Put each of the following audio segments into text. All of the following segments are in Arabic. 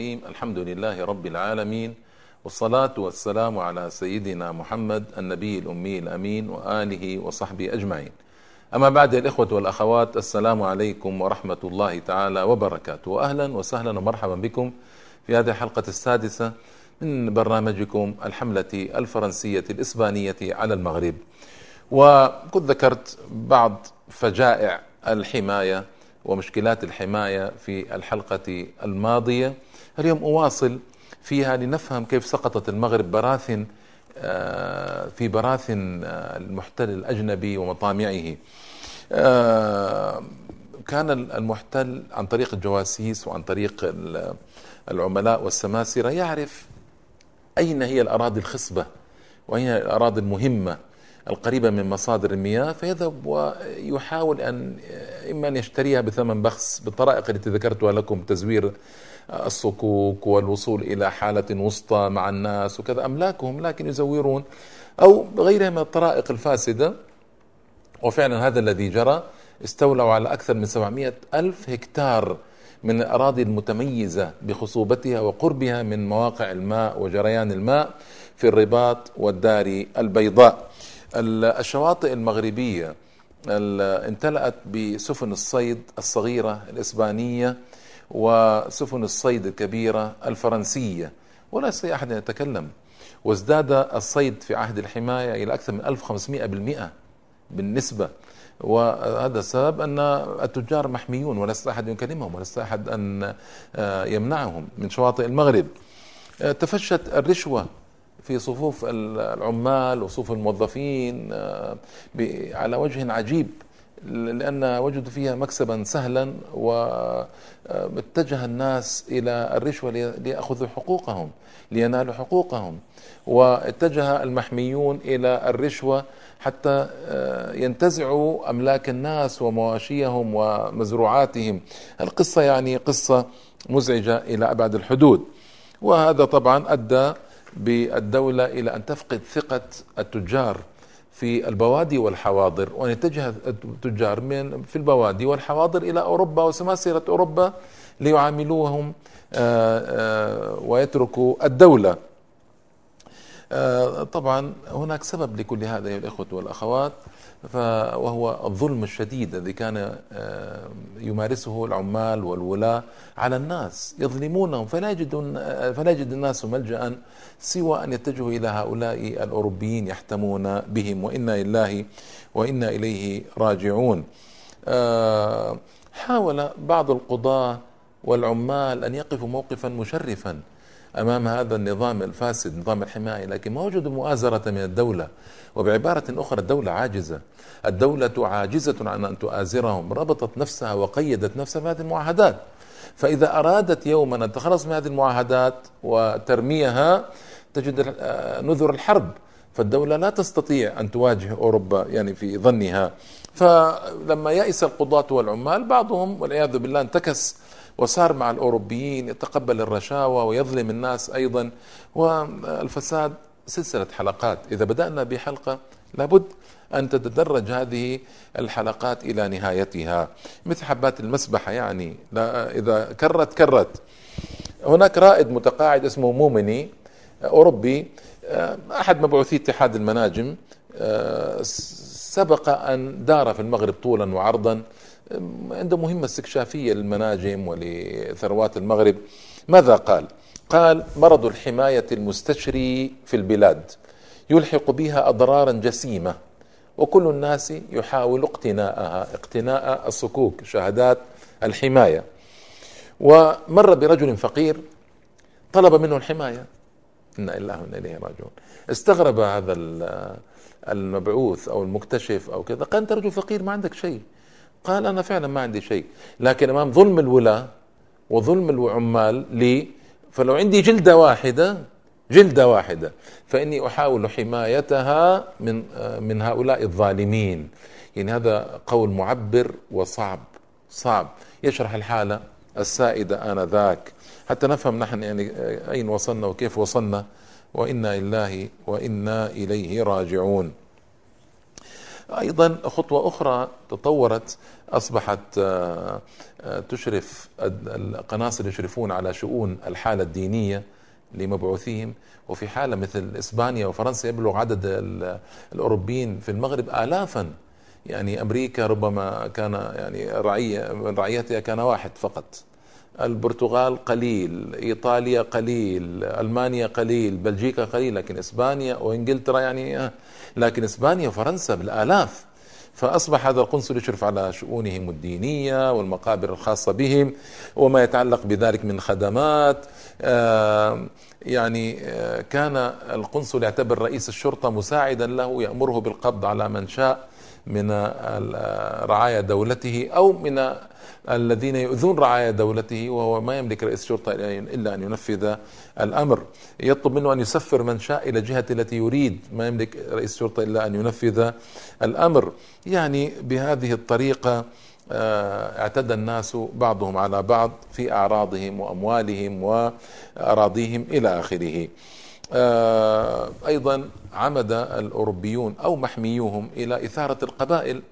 الرحيم. الحمد لله رب العالمين والصلاة والسلام على سيدنا محمد النبي الأمي الأمين وآله وصحبه أجمعين. أما بعد الإخوة والأخوات السلام عليكم ورحمة الله تعالى وبركاته. وأهلا وسهلا ومرحبا بكم في هذه الحلقة السادسة من برنامجكم الحملة الفرنسية الإسبانية على المغرب. وكنت ذكرت بعض فجائع الحماية ومشكلات الحماية في الحلقة الماضية. اليوم أواصل فيها لنفهم كيف سقطت المغرب براثن آه، في براثن آه، المحتل الأجنبي ومطامعه. آه، كان المحتل عن طريق الجواسيس وعن طريق العملاء والسماسرة يعرف أين هي الأراضي الخصبة وأين هي الأراضي المهمة القريبة من مصادر المياه فيذهب ويحاول أن إما أن يشتريها بثمن بخس بالطرائق التي ذكرتها لكم تزوير الصكوك والوصول إلى حالة وسطى مع الناس وكذا أملاكهم لكن يزورون. أو غيرها من الطرائق الفاسدة. وفعلا هذا الذي جرى استولوا على أكثر من 700 ألف هكتار من الأراضي المتميزة بخصوبتها وقربها من مواقع الماء وجريان الماء في الرباط والدار البيضاء. الشواطئ المغربية امتلأت بسفن الصيد الصغيرة الإسبانية وسفن الصيد الكبيرة الفرنسية ولا يستطيع أحد أن يتكلم. وازداد الصيد في عهد الحماية إلى أكثر من 1500% بالنسبة. وهذا السبب أن التجار محميون ولا يستطيع أحد يكلمهم ولا يستطيع أحد أن يمنعهم من شواطئ المغرب. تفشت الرشوة في صفوف العمال وصفوف الموظفين آه، على وجه عجيب. لأن وجدوا فيها مكسبا سهلا واتجه الناس إلى الرشوة ليأخذوا حقوقهم لينالوا حقوقهم. واتجه المحميون إلى الرشوة حتى آه، ينتزعوا أملاك الناس ومواشيهم ومزروعاتهم. القصة يعني قصة مزعجة إلى أبعد الحدود. وهذا طبعا أدى بالدولة إلى أن تفقد ثقة التجار. في البوادي والحواضر وأن يتجه التجار من في البوادي والحواضر إلى أوروبا وسماسرة أوروبا ليعاملوهم آه، آه، ويتركوا الدولة. آه، طبعا هناك سبب لكل هذا يا الإخوة والأخوات. وهو الظلم الشديد الذي كان آه، يمارسه العمال والولاة على الناس يظلمونهم. فلا يجدون فلا يجد الناس ملجأ سوى أن يتجهوا إلى هؤلاء الأوروبيين يحتمون بهم وإنا لله وإنا إليه راجعون. آه، حاول بعض القضاة والعمال أن يقفوا موقفا مشرفا. أمام هذا النظام الفاسد نظام الحماية لكن ما وجدوا مؤازرة من الدولة؟ وبعبارة أخرى الدولة عاجزة. الدولة عاجزة عن أن تؤازرهم. ربطت نفسها وقيدت نفسها بهذه المعاهدات. فإذا أرادت يوما أن تتخلص من هذه المعاهدات وترميها تجد نذر الحرب. فالدولة لا تستطيع أن تواجه أوروبا يعني في ظنها. فلما يئس القضاة والعمال بعضهم والعياذ بالله انتكس. وصار مع الأوروبيين يتقبل الرشاوى ويظلم الناس أيضا والفساد سلسلة حلقات. إذا بدأنا بحلقة لابد أن تتدرج هذه الحلقات إلى نهايتها. مثل حبات المسبحة يعني لا إذا كرت كرت. هناك رائد متقاعد اسمه مومني أوروبي. أحد مبعوثي اتحاد المناجم. سبق أن دار في المغرب طولا وعرضا. عنده مهمة استكشافية للمناجم ولثروات المغرب ماذا قال؟ قال مرض الحماية المستشري في البلاد يلحق بها أضرارا جسيمة وكل الناس يحاول اقتناءها اقتناء الصكوك شهادات الحماية. ومر برجل فقير طلب منه الحماية. إنا إله وإنا إليه راجعون. استغرب هذا المبعوث أو المكتشف أو كذا قال أنت رجل فقير ما عندك شيء. قال أنا فعلا ما عندي شيء. لكن أمام ظلم الولاة وظلم العمال لي فلو عندي جلدة واحدة جلدة واحدة فإني أحاول حمايتها من من هؤلاء الظالمين. يعني هذا قول معبر وصعب صعب. يشرح الحالة السائدة آنذاك. حتى نفهم نحن يعني أين وصلنا وكيف وصلنا وإنا لله وإنا إليه راجعون. أيضا خطوة أخرى تطورت أصبحت آه، آه، تشرف القناصل يشرفون على شؤون الحالة الدينية لمبعوثيهم. وفي حالة مثل إسبانيا وفرنسا يبلغ عدد الأوروبيين في المغرب الافا. يعني أمريكا ربما كان يعني رعية من رعيتها كان واحد فقط. البرتغال قليل إيطاليا قليل ألمانيا قليل بلجيكا قليل لكن إسبانيا وإنجلترا يعني آه، لكن إسبانيا وفرنسا بالآلاف. فأصبح هذا القنصل يشرف على شؤونهم الدينية والمقابر الخاصة بهم وما يتعلق بذلك من خدمات. آه، يعني آه، كان القنصل يعتبر رئيس الشرطة مساعدا له يأمره بالقبض على من شاء من رعايا دولته أو من الذين يؤذون رعايا دولته وهو ما يملك رئيس الشرطة إلا أن ينفذ الأمر. يطلب منه أن يسفر من شاء إلى الجهة التي يريد ما يملك رئيس الشرطة إلا أن ينفذ الأمر. يعني بهذه الطريقة آه، اعتدى الناس بعضهم على بعض في أعراضهم وأموالهم وأراضيهم إلى آخره. آه، أيضا عمد الأوروبيون أو محميوهم إلى إثارة القبائل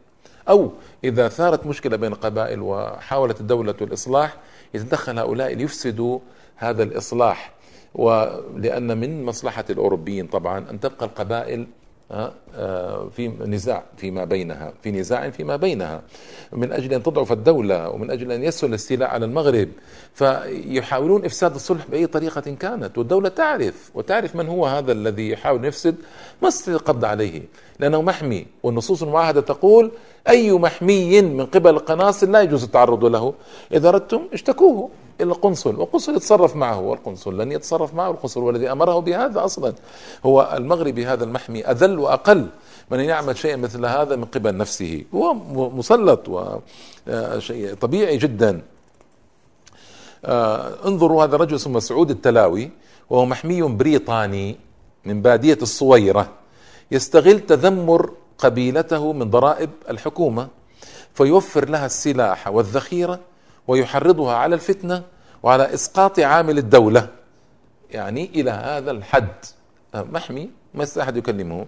أو إذا ثارت مشكلة بين القبائل وحاولت الدولة الإصلاح يتدخل هؤلاء ليفسدوا هذا الإصلاح. ولأن من مصلحة الأوروبيين طبعا أن تبقى القبائل في نزاع فيما بينها في نزاع فيما بينها. من أجل أن تضعف الدولة ومن أجل أن يسهل الاستيلاء على المغرب. فيحاولون إفساد الصلح بأي طريقة كانت. والدولة تعرف وتعرف من هو هذا الذي يحاول يفسد. ما القبض عليه؟ لأنه محمي والنصوص المعاهدة تقول أي محمي من قبل القناصل لا يجوز التعرض له. إذا أردتم اشتكوه. إلى القنصل والقنصل يتصرف معه والقنصل لن يتصرف معه القنصل والذي أمره بهذا أصلا. هو المغربي هذا المحمي أذل وأقل من يعمل شيئا مثل هذا من قبل نفسه. هو مسلط وشيء طبيعي جدا. آه، انظروا هذا الرجل اسمه مسعود التلاوي وهو محمي بريطاني من بادية الصويرة. يستغل تذمر قبيلته من ضرائب الحكومة فيوفر لها السلاح والذخيرة ويحرضها على الفتنة وعلى إسقاط عامل الدولة. يعني إلى هذا الحد. آه، محمي ما أحد يكلمه؟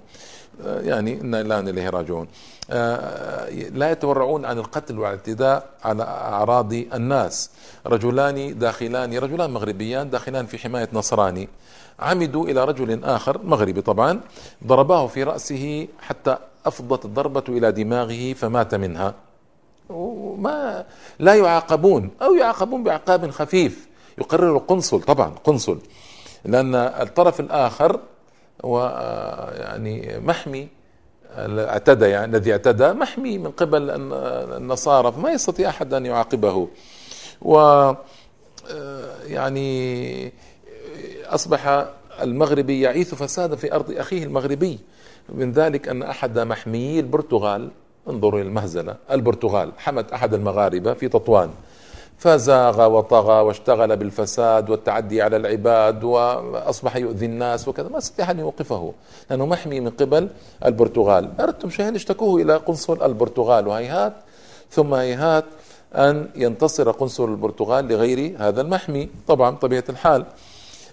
آه، يعني أنا الآن إليه راجعون. آه، لا يتورعون عن القتل والاعتداء على أعراض الناس. رجلان داخلان رجلان مغربيان داخلان في حماية نصراني. عمدوا إلى رجل آخر مغربي طبعا ضرباه في رأسه حتى أفضت الضربة إلى دماغه فمات منها. وما لا يعاقبون أو يعاقبون بعقاب خفيف. يقرر القنصل طبعا قنصل. لأن الطرف الآخر هو يعني محمي اعتدى يعني الذي اعتدى محمي من قبل النصارى فما يستطيع أحد أن يعاقبه. و يعني أصبح المغربي يعيث فسادا في أرض أخيه المغربي. من ذلك أن أحد محميي البرتغال انظروا إلى المهزلة. البرتغال حمت أحد المغاربة في تطوان. فزاغ وطغى واشتغل بالفساد والتعدي على العباد وأصبح يؤذي الناس وكذا. ما أستطيع أن يوقفه لأنه محمي من قبل البرتغال. أردتم شيئا اشتكوه إلى قنصل البرتغال وهيهات ثم هيهات أن ينتصر قنصل البرتغال لغير هذا المحمي. طبعا بطبيعة الحال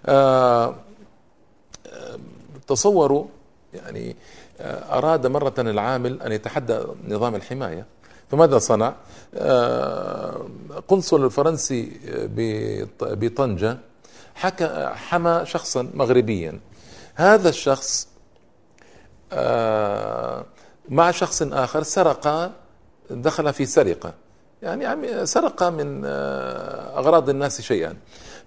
آه, آه، تصوروا يعني أراد مرة العامل أن يتحدى نظام الحماية فماذا صنع؟ آه، قنصل الفرنسي بطنجة حكى حمى شخصا مغربيا. هذا الشخص آه، مع شخص آخر سرق دخل في سرقة. يعني سرق من آه، أغراض الناس شيئا.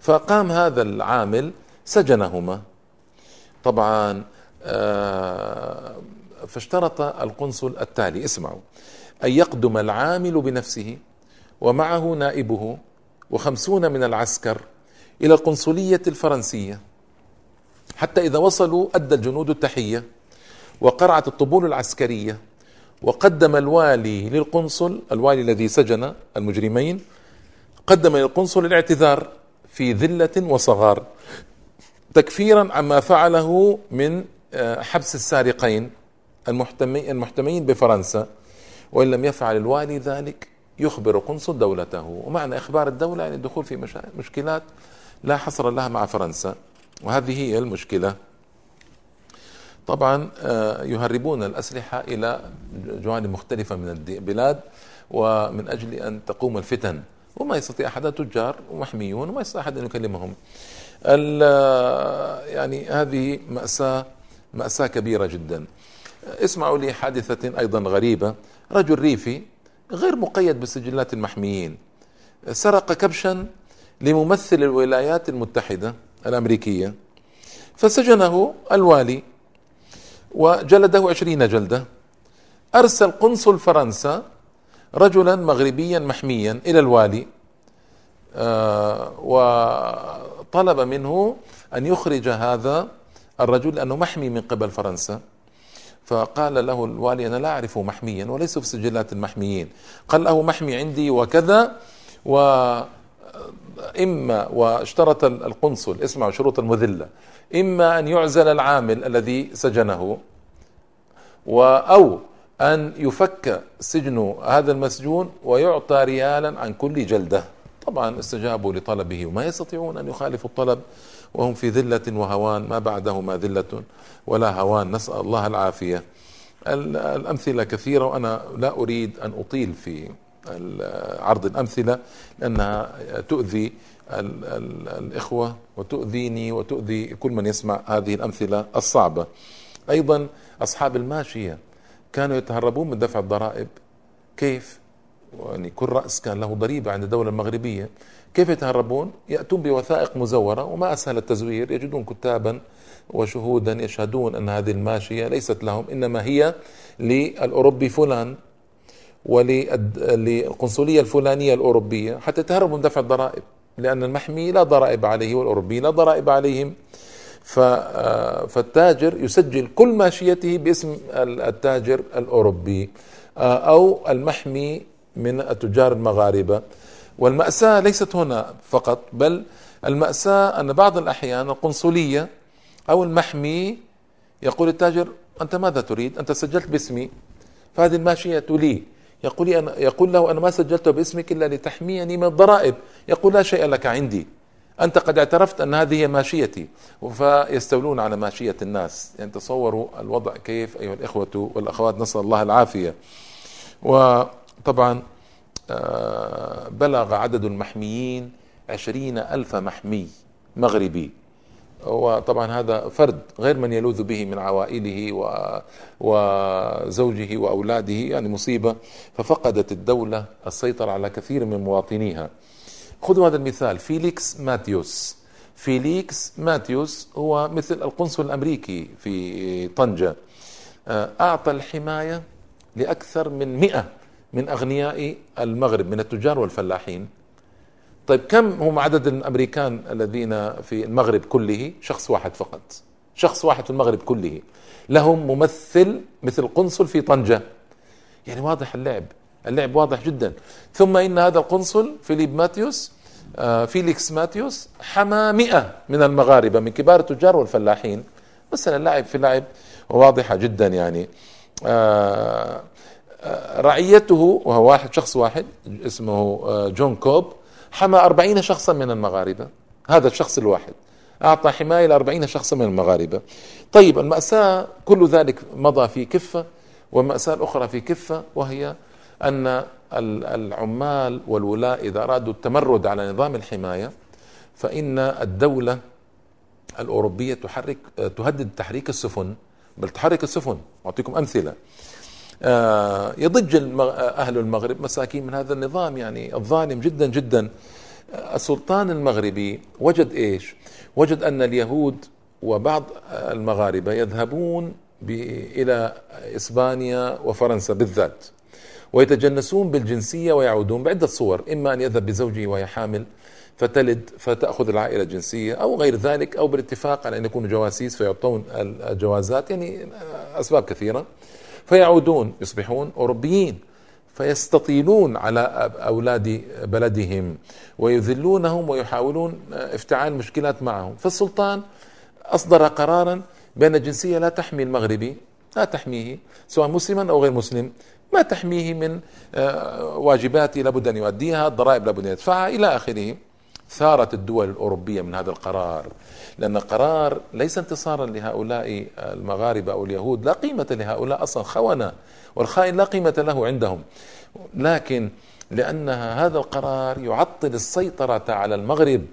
فقام هذا العامل سجنهما. طبعا آه، فاشترط القنصل التالي. اسمعوا. أن يقدم العامل بنفسه ومعه نائبه وخمسون من العسكر إلى القنصلية الفرنسية. حتى إذا وصلوا أدى الجنود التحية وقرعت الطبول العسكرية وقدم الوالي للقنصل الوالي الذي سجن المجرمين قدم للقنصل الاعتذار في ذلة وصغار تكفيرا عما فعله من آه، حبس السارقين المحتمين بفرنسا وإن لم يفعل الوالي ذلك يخبر قنصل دولته. ومعنى إخبار الدولة يعني الدخول في مشكلات لا حصر لها مع فرنسا. وهذه هي المشكلة. طبعا آه، يهربون الأسلحة إلى جوانب مختلفة من البلاد ومن أجل أن تقوم الفتن. وما يستطيع أحد تجار ومحميون وما يستطيع أحد أن يكلمهم. يعني هذه مأساة مأساة كبيرة جدا. اسمعوا لي حادثة أيضا غريبة. رجل ريفي غير مقيد بالسجلات المحميين. سرق كبشا لممثل الولايات المتحدة الأمريكية. فسجنه الوالي وجلده عشرين جلدة. أرسل قنصل فرنسا رجلا مغربيا محميا إلى الوالي آه، وطلب منه أن يخرج هذا الرجل لأنه محمي من قبل فرنسا فقال له الوالي أنا لا أعرفه محميا وليس في سجلات المحميين. قال له محمي عندي وكذا و إما واشترط القنصل اسمعوا شروط المذلة. إما أن يعزل العامل الذي سجنه أو أن يفك سجن هذا المسجون ويعطى ريالا عن كل جلدة. طبعا استجابوا لطلبه وما يستطيعون أن يخالفوا الطلب. وهم في ذلة وهوان ما بعدهما ذلة ولا هوان. نسأل الله العافية. الأمثلة كثيرة وأنا لا أريد أن أطيل في عرض الأمثلة لأنها تؤذي الإخوة وتؤذيني وتؤذي كل من يسمع هذه الأمثلة الصعبة. أيضا أصحاب الماشية كانوا يتهربون من دفع الضرائب. كيف؟ يعني كل رأس كان له ضريبة عند الدولة المغربية. كيف يتهربون؟ يأتون بوثائق مزورة وما أسهل التزوير. يجدون كتابا وشهودا يشهدون أن هذه الماشية ليست لهم إنما هي للأوروبي فلان وللقنصلية الفلانية الأوروبية. حتى يتهربوا من دفع الضرائب لأن المحمي لا ضرائب عليه والأوروبي لا ضرائب عليهم. فالتاجر يسجل كل ماشيته باسم التاجر الأوروبي. أو المحمي من التجار المغاربة. والمأساة ليست هنا فقط بل المأساة أن بعض الأحيان القنصلية أو المحمي يقول التاجر أنت ماذا تريد؟ أنت سجلت باسمي. فهذه الماشية لي. يقول أنا يقول له أنا ما سجلته باسمك إلا لتحميني من الضرائب. يقول لا شيء لك عندي. أنت قد اعترفت أن هذه هي ماشيتي. فيستولون على ماشية الناس. يعني تصوروا الوضع كيف أيها الإخوة والأخوات. نسأل الله العافية. وطبعا آه، بلغ عدد المحميين عشرين ألف محمي مغربي. وطبعا هذا فرد غير من يلوذ به من عوائله وزوجه وأولاده يعني مصيبة. ففقدت الدولة السيطرة على كثير من مواطنيها. خذوا هذا المثال فيليكس ماتيوس. فيليكس ماتيوس هو مثل القنصل الأمريكي في طنجة. آه، أعطى الحماية لأكثر من مئة من أغنياء المغرب من التجار والفلاحين. طيب كم هم عدد الأمريكان الذين في المغرب كله؟ شخص واحد فقط. شخص واحد في المغرب كله. لهم ممثل مثل قنصل في طنجة. يعني واضح اللعب. اللعب واضح جدا. ثم إن هذا القنصل فيليب ماتيوس آه فيليكس ماتيوس حمى مئة من المغاربة من كبار التجار والفلاحين. مثلا لعب في لعب واضحة جدا يعني. آه، رعيته وهو واحد شخص واحد اسمه آه، جون كوب حمى أربعين شخصا من المغاربة. هذا الشخص الواحد. أعطى حماية لأربعين شخصا من المغاربة. طيب المأساة كل ذلك مضى في كفة والمأساة الأخرى في كفة وهي أن العمال والولاء إذا أرادوا التمرد على نظام الحماية فإن الدولة الأوروبية تحرك تهدد تحريك السفن. بل تحرك السفن. أعطيكم أمثلة. آه، يضج أهل المغرب مساكين من هذا النظام. يعني الظالم جدا جدا. السلطان المغربي وجد إيش؟ وجد أن اليهود وبعض المغاربة يذهبون إلى إسبانيا وفرنسا بالذات ويتجنسون بالجنسية ويعودون بعدة صور إما أن يذهب بزوجه وهي حامل فتلد فتأخذ العائلة الجنسية أو غير ذلك أو بالاتفاق على أن يكونوا جواسيس فيعطون الجوازات. يعني أسباب كثيرة. فيعودون يصبحون أوروبيين فيستطيلون على أولاد بلدهم ويذلونهم ويحاولون افتعال مشكلات معهم. فالسلطان أصدر قرارا بأن الجنسية لا تحمي المغربي لا تحميه سواء مسلما أو غير مسلم ما تحميه من آه، واجبات لابد أن يؤديها الضرائب لابد أن يدفعها إلى آخره. ثارت الدول الأوروبية من هذا القرار. لأن القرار ليس انتصارا لهؤلاء المغاربة أو اليهود لا قيمة لهؤلاء أصلا خونة والخائن لا قيمة له عندهم. لكن لأن هذا القرار يعطل السيطرة على المغرب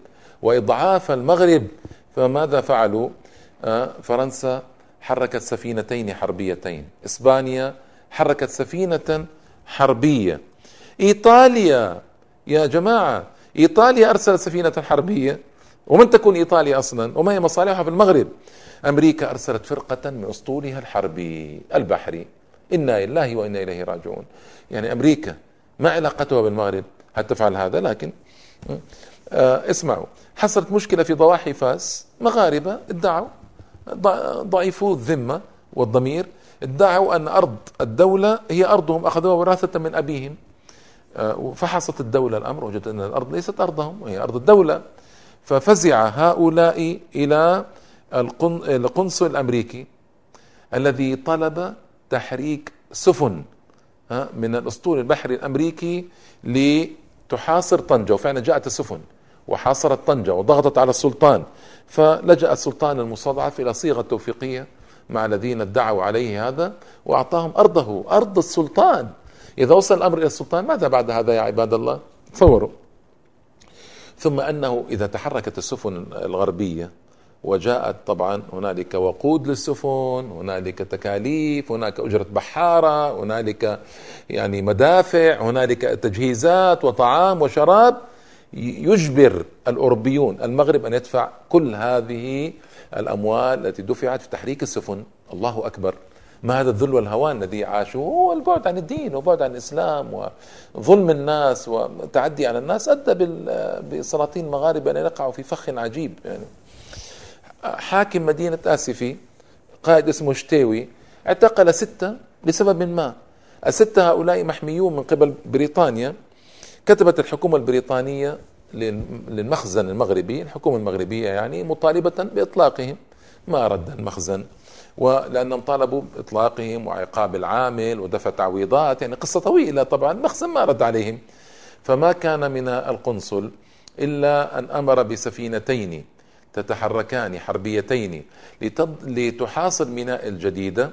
وإضعاف المغرب. فماذا فعلوا؟ آه، فرنسا حركت سفينتين حربيتين. إسبانيا حركت سفينة حربية. إيطاليا يا جماعة إيطاليا أرسلت سفينة حربية ومن تكون إيطاليا أصلا؟ وما هي مصالحها في المغرب؟ أمريكا أرسلت فرقة من أسطولها الحربي البحري. إنا لله وإنا إليه راجعون. يعني أمريكا ما علاقتها بالمغرب هل تفعل هذا؟ لكن آه اسمعوا. حصلت مشكلة في ضواحي فاس مغاربة ادعوا ضعيفو الذمة والضمير ادعوا أن أرض الدولة هي أرضهم أخذوها وراثة من أبيهم. فحصت الدولة الأمر وجدت أن الأرض ليست أرضهم وهي أرض الدولة. ففزع هؤلاء إلى القنصل الأمريكي الذي طلب تحريك سفن من الأسطول البحري الأمريكي لتحاصر طنجة. وفعلا جاءت السفن وحاصرت طنجة وضغطت على السلطان. فلجأ السلطان المستضعف إلى صيغة توفيقية مع الذين ادعوا عليه هذا وأعطاهم أرضه أرض السلطان. إذا وصل الأمر إلى السلطان ماذا بعد هذا يا عباد الله؟ تصوروا ثم أنه إذا تحركت السفن الغربية وجاءت طبعا هنالك وقود للسفن هنالك تكاليف هناك أجرة بحارة هنالك يعني مدافع هنالك تجهيزات وطعام وشراب يجبر الأوروبيون المغرب أن يدفع كل هذه الأموال التي دفعت في تحريك السفن. الله أكبر. ما هذا الذل والهوان الذي عاشوا هو البعد عن الدين وبعد عن الإسلام وظلم الناس وتعدي على الناس. أدى بسلاطين المغاربة أن يقعوا في فخ عجيب يعني. حاكم مدينة آسفي قائد اسمه شتيوي اعتقل ستة لسبب ما؟ الستة هؤلاء محميون من قبل بريطانيا. كتبت الحكومة البريطانية للمخزن المغربي الحكومة المغربية يعني مطالبة بإطلاقهم. ما رد المخزن. ولأنهم طالبوا بإطلاقهم وعقاب العامل ودفع تعويضات يعني قصة طويلة طبعا المخزن ما رد عليهم. فما كان من القنصل إلا أن أمر بسفينتين تتحركان حربيتين لتحاصر ميناء الجديدة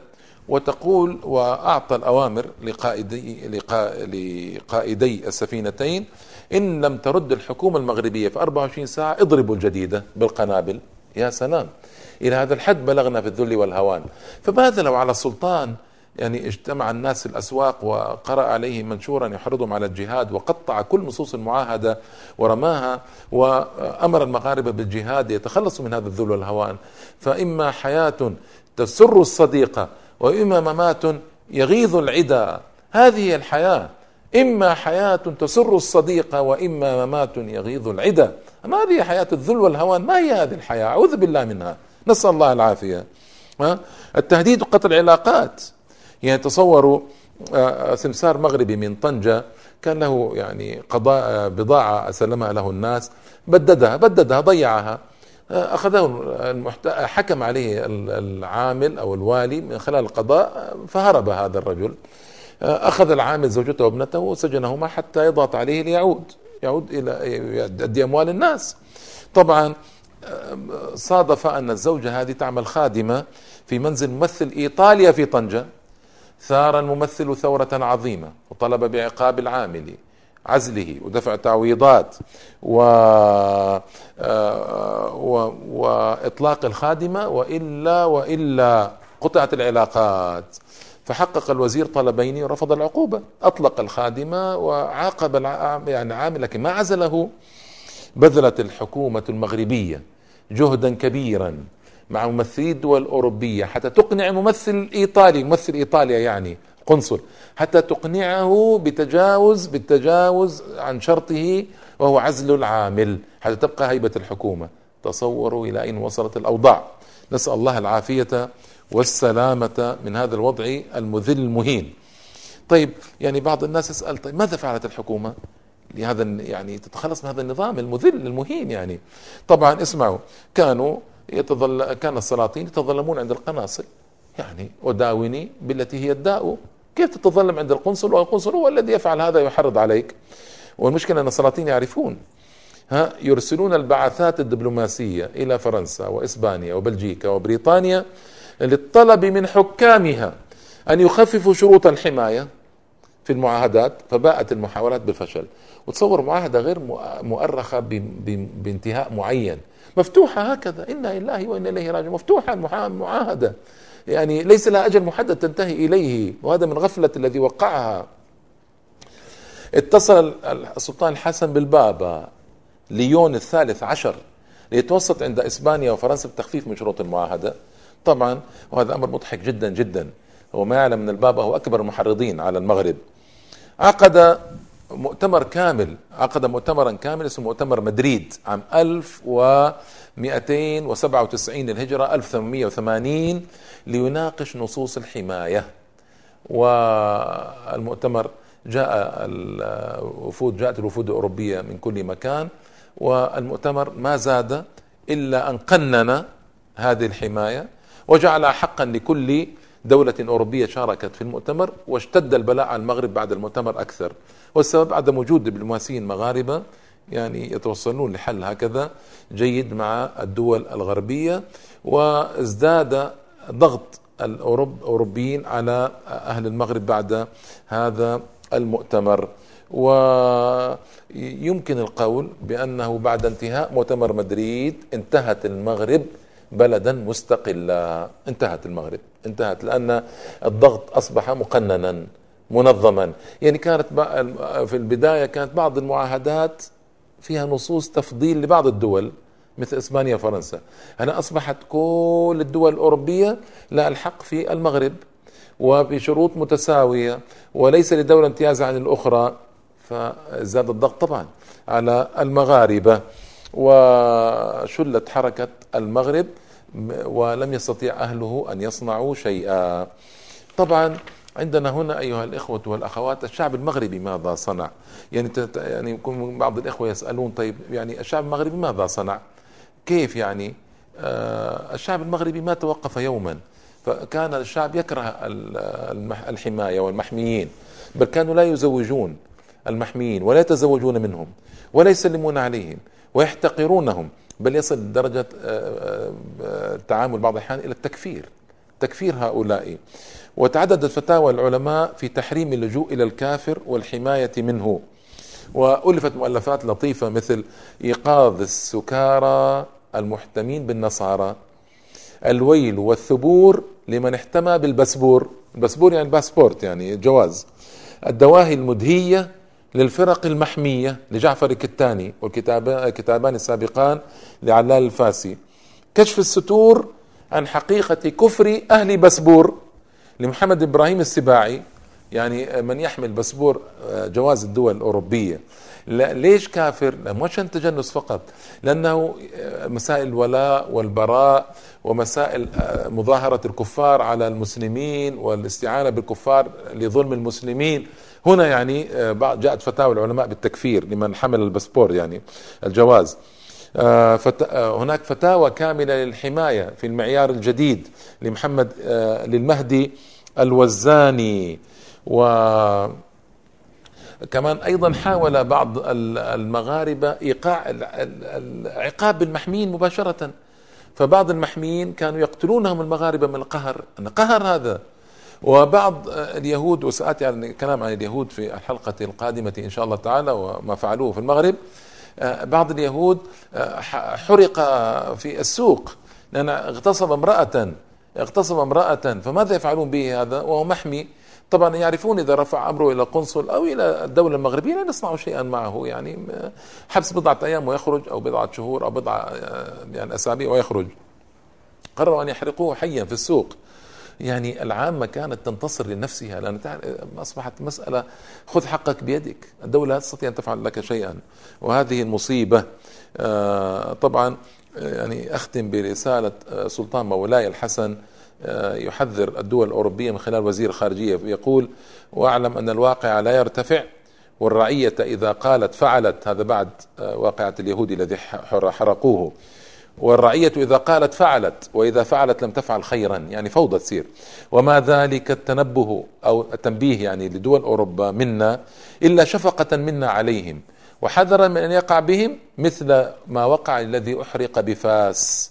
وتقول وأعطى الأوامر لقائدي, لقائدي السفينتين إن لم ترد الحكومة المغربية في 24 ساعة اضربوا الجديدة بالقنابل. يا سلام! إلى هذا الحد بلغنا في الذل والهوان. فماذا لو على السلطان يعني اجتمع الناس في الأسواق وقرأ عليهم منشورا يحرضهم على الجهاد وقطع كل نصوص المعاهدة ورماها وأمر المغاربة بالجهاد يتخلصوا من هذا الذل والهوان. فإما حياة تسر الصديقة وإما ممات يغيظ العدا. هذه الحياة. إما حياة تسر الصديقة وإما ممات يغيظ العدا. أما هذه حياة الذل والهوان ما هي هذه الحياة؟ أعوذ بالله منها. نسأل الله العافية. التهديد قطع العلاقات. يعني تصوروا آه، سمسار مغربي من طنجة كان له يعني قضاء آه، بضاعة سلمها له الناس بددها بددها ضيعها. آه، أخذه المحت... حكم عليه العامل أو الوالي من خلال القضاء فهرب هذا الرجل. أخذ العامل زوجته وابنته وسجنهما حتى يضغط عليه ليعود يعود إلى يؤدي أموال الناس. طبعا صادف أن الزوجة هذه تعمل خادمة في منزل ممثل إيطاليا في طنجة ثار الممثل ثورة عظيمة وطلب بعقاب العامل عزله ودفع تعويضات و... آه، و... وإطلاق الخادمة وإلا وإلا قطعت العلاقات. فحقق الوزير طلبين ورفض العقوبة أطلق الخادمة وعاقب الع... يعني عامل لكن ما عزله؟ بذلت الحكومة المغربية. جهدا كبيرا مع ممثلي الدول الأوروبية حتى تقنع ممثل إيطالي ممثل إيطاليا يعني قنصل حتى تقنعه بتجاوز بالتجاوز عن شرطه وهو عزل العامل حتى تبقى هيبة الحكومة. تصوروا إلى أين وصلت الأوضاع. نسأل الله العافية والسلامة من هذا الوضع المذل المهين. طيب يعني بعض الناس يسأل طيب ماذا فعلت الحكومة؟ لهذا يعني تتخلص من هذا النظام المذل المهين يعني. طبعا اسمعوا كانوا يتظل كان السلاطين يتظلمون عند القناصل. يعني وداوني بالتي هي الداء. كيف تتظلم عند القنصل؟ والقنصل هو الذي يفعل هذا يحرض عليك. والمشكلة أن السلاطين يعرفون. ها يرسلون البعثات الدبلوماسية إلى فرنسا وإسبانيا وبلجيكا وبريطانيا للطلب من حكامها أن يخففوا شروط الحماية في المعاهدات فباءت المحاولات بالفشل. وتصور معاهدة غير مؤرخة بانتهاء معين. مفتوحة هكذا. إنا لله وإنا إليه راجعون. مفتوحة المعاهدة يعني ليس لها أجل محدد تنتهي إليه. وهذا من غفلة الذي وقعها. اتصل السلطان الحسن بالبابا ليون الثالث عشر ليتوسط عند إسبانيا وفرنسا بتخفيف من شروط المعاهدة. طبعا وهذا أمر مضحك جدا جدا. هو ما يعلم ان البابا هو أكبر المحرضين على المغرب. عقد مؤتمر كامل عقد مؤتمرا كامل اسمه مؤتمر مدريد عام 1297 للهجرة 1880 ليناقش نصوص الحماية. والمؤتمر جاء الوفود جاءت الوفود الأوروبية من كل مكان والمؤتمر ما زاد إلا أن قنن هذه الحماية وجعل حقا لكل دولة أوروبية شاركت في المؤتمر واشتد البلاء على المغرب بعد المؤتمر أكثر. والسبب عدم وجود دبلوماسيين مغاربة يعني يتوصلون لحل هكذا جيد مع الدول الغربية وازداد ضغط الأوروبيين على أهل المغرب بعد هذا المؤتمر. ويمكن القول بأنه بعد انتهاء مؤتمر مدريد انتهت المغرب بلدا مستقلا انتهت المغرب. انتهت لأن الضغط أصبح مقننا. منظما. يعني كانت في البداية كانت بعض المعاهدات فيها نصوص تفضيل لبعض الدول مثل إسبانيا وفرنسا هنا أصبحت كل الدول الأوروبية لها الحق في المغرب وبشروط متساوية وليس لدولة امتياز عن الأخرى. فزاد الضغط طبعا على المغاربة وشلت حركة المغرب ولم يستطيع أهله أن يصنعوا شيئا. طبعا عندنا هنا أيها الإخوة والأخوات الشعب المغربي ماذا صنع؟ يعني يعني يكون بعض الإخوة يسألون طيب يعني الشعب المغربي ماذا صنع؟ كيف يعني؟ آه الشعب المغربي ما توقف يوما فكان الشعب يكره الحماية والمحميين بل كانوا لا يزوجون المحميين ولا يتزوجون منهم ولا يسلمون عليهم ويحتقرونهم بل يصل درجة آه، آه، التعامل بعض الأحيان إلى التكفير تكفير هؤلاء وتعددت فتاوى العلماء في تحريم اللجوء إلى الكافر والحماية منه. وألفت مؤلفات لطيفة مثل إيقاظ السكارى المحتمين بالنصارى الويل والثبور لمن احتمى بالبسبور. البسبور يعني باسبورت يعني جواز. الدواهي المدهية للفرق المحمية لجعفر الكتاني والكتابان السابقان لعلال الفاسي. كشف الستور عن حقيقة كفر أهل بسبور. لمحمد إبراهيم السباعي يعني من يحمل بسبور آه، جواز الدول الأوروبية. لا ليش كافر؟ مش عشان تجنس فقط لأنه آه، مسائل الولاء والبراء ومسائل آه، مظاهرة الكفار على المسلمين والاستعانة بالكفار لظلم المسلمين. هنا يعني جاءت فتاوى العلماء بالتكفير لمن حمل البسبور يعني الجواز. آه، آه، هناك فتاوى كاملة للحماية في المعيار الجديد لمحمد آه، للمهدي الوزاني. و كمان أيضا حاول بعض المغاربة إيقاع العقاب بالمحميين مباشرة. فبعض المحميين كانوا يقتلونهم المغاربة من القهر قهر هذا. وبعض اليهود وسأتي يعني كلام عن اليهود في الحلقة القادمة إن شاء الله تعالى وما فعلوه في المغرب. آه، بعض اليهود آه، حرق في السوق. لأن اغتصب امرأة اغتصب امرأة فماذا يفعلون به هذا؟ وهو محمي. طبعا يعرفون إذا رفع أمره إلى قنصل أو إلى الدولة المغربية لا يصنعوا شيئا معه. يعني حبس بضعة أيام ويخرج أو بضعة شهور أو بضعة آه، يعني أسابيع ويخرج. قرروا أن يحرقوه حيا في السوق. يعني العامة كانت تنتصر لنفسها لأن أصبحت مسألة خذ حقك بيدك الدولة لا تستطيع أن تفعل لك شيئا وهذه المصيبة آه، طبعا آه، يعني أختم برسالة آه، سلطان مولاي الحسن يحذر الدول الأوروبية من خلال وزير الخارجية يقول واعلم أن الواقع لا يرتفع والرعية إذا قالت فعلت. هذا بعد واقعة اليهود الذي حرقوه. والرعية إذا قالت فعلت وإذا فعلت لم تفعل خيرا يعني فوضى تصير. وما ذلك التنبه أو التنبيه يعني لدول أوروبا منا إلا شفقة منا عليهم وحذرا من أن يقع بهم مثل ما وقع الذي أحرق بفاس.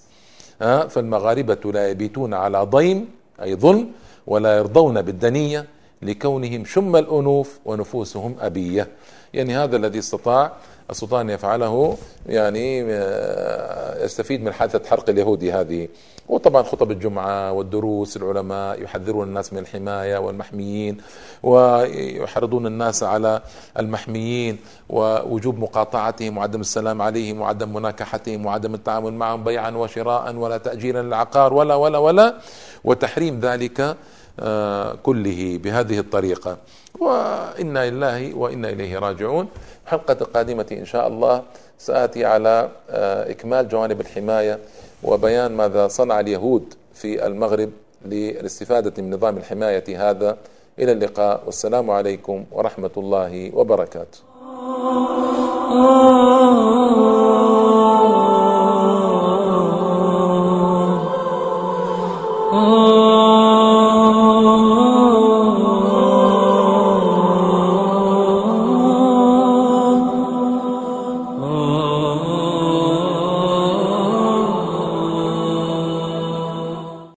فالمغاربة لا يبيتون على ضيم أي ظلم ولا يرضون بالدنية لكونهم شم الأنوف ونفوسهم أبية. يعني هذا الذي استطاع استطاع أن يفعله يعني آه، يستفيد من حادثة حرق اليهودي هذه. وطبعا خطب الجمعة والدروس العلماء يحذرون الناس من الحماية والمحميين ويحرضون الناس على المحميين ووجوب مقاطعتهم وعدم السلام عليهم وعدم مناكحتهم وعدم التعامل معهم بيعا وشراء ولا تأجيرا للعقار ولا ولا ولا. وتحريم ذلك آه، كله بهذه الطريقة. وإنا لله وإنا إليه راجعون. حلقة القادمة إن شاء الله سآتي على آه، إكمال جوانب الحماية وبيان ماذا صنع اليهود في المغرب للاستفادة من نظام الحماية هذا. إلى اللقاء والسلام عليكم ورحمة الله وبركاته.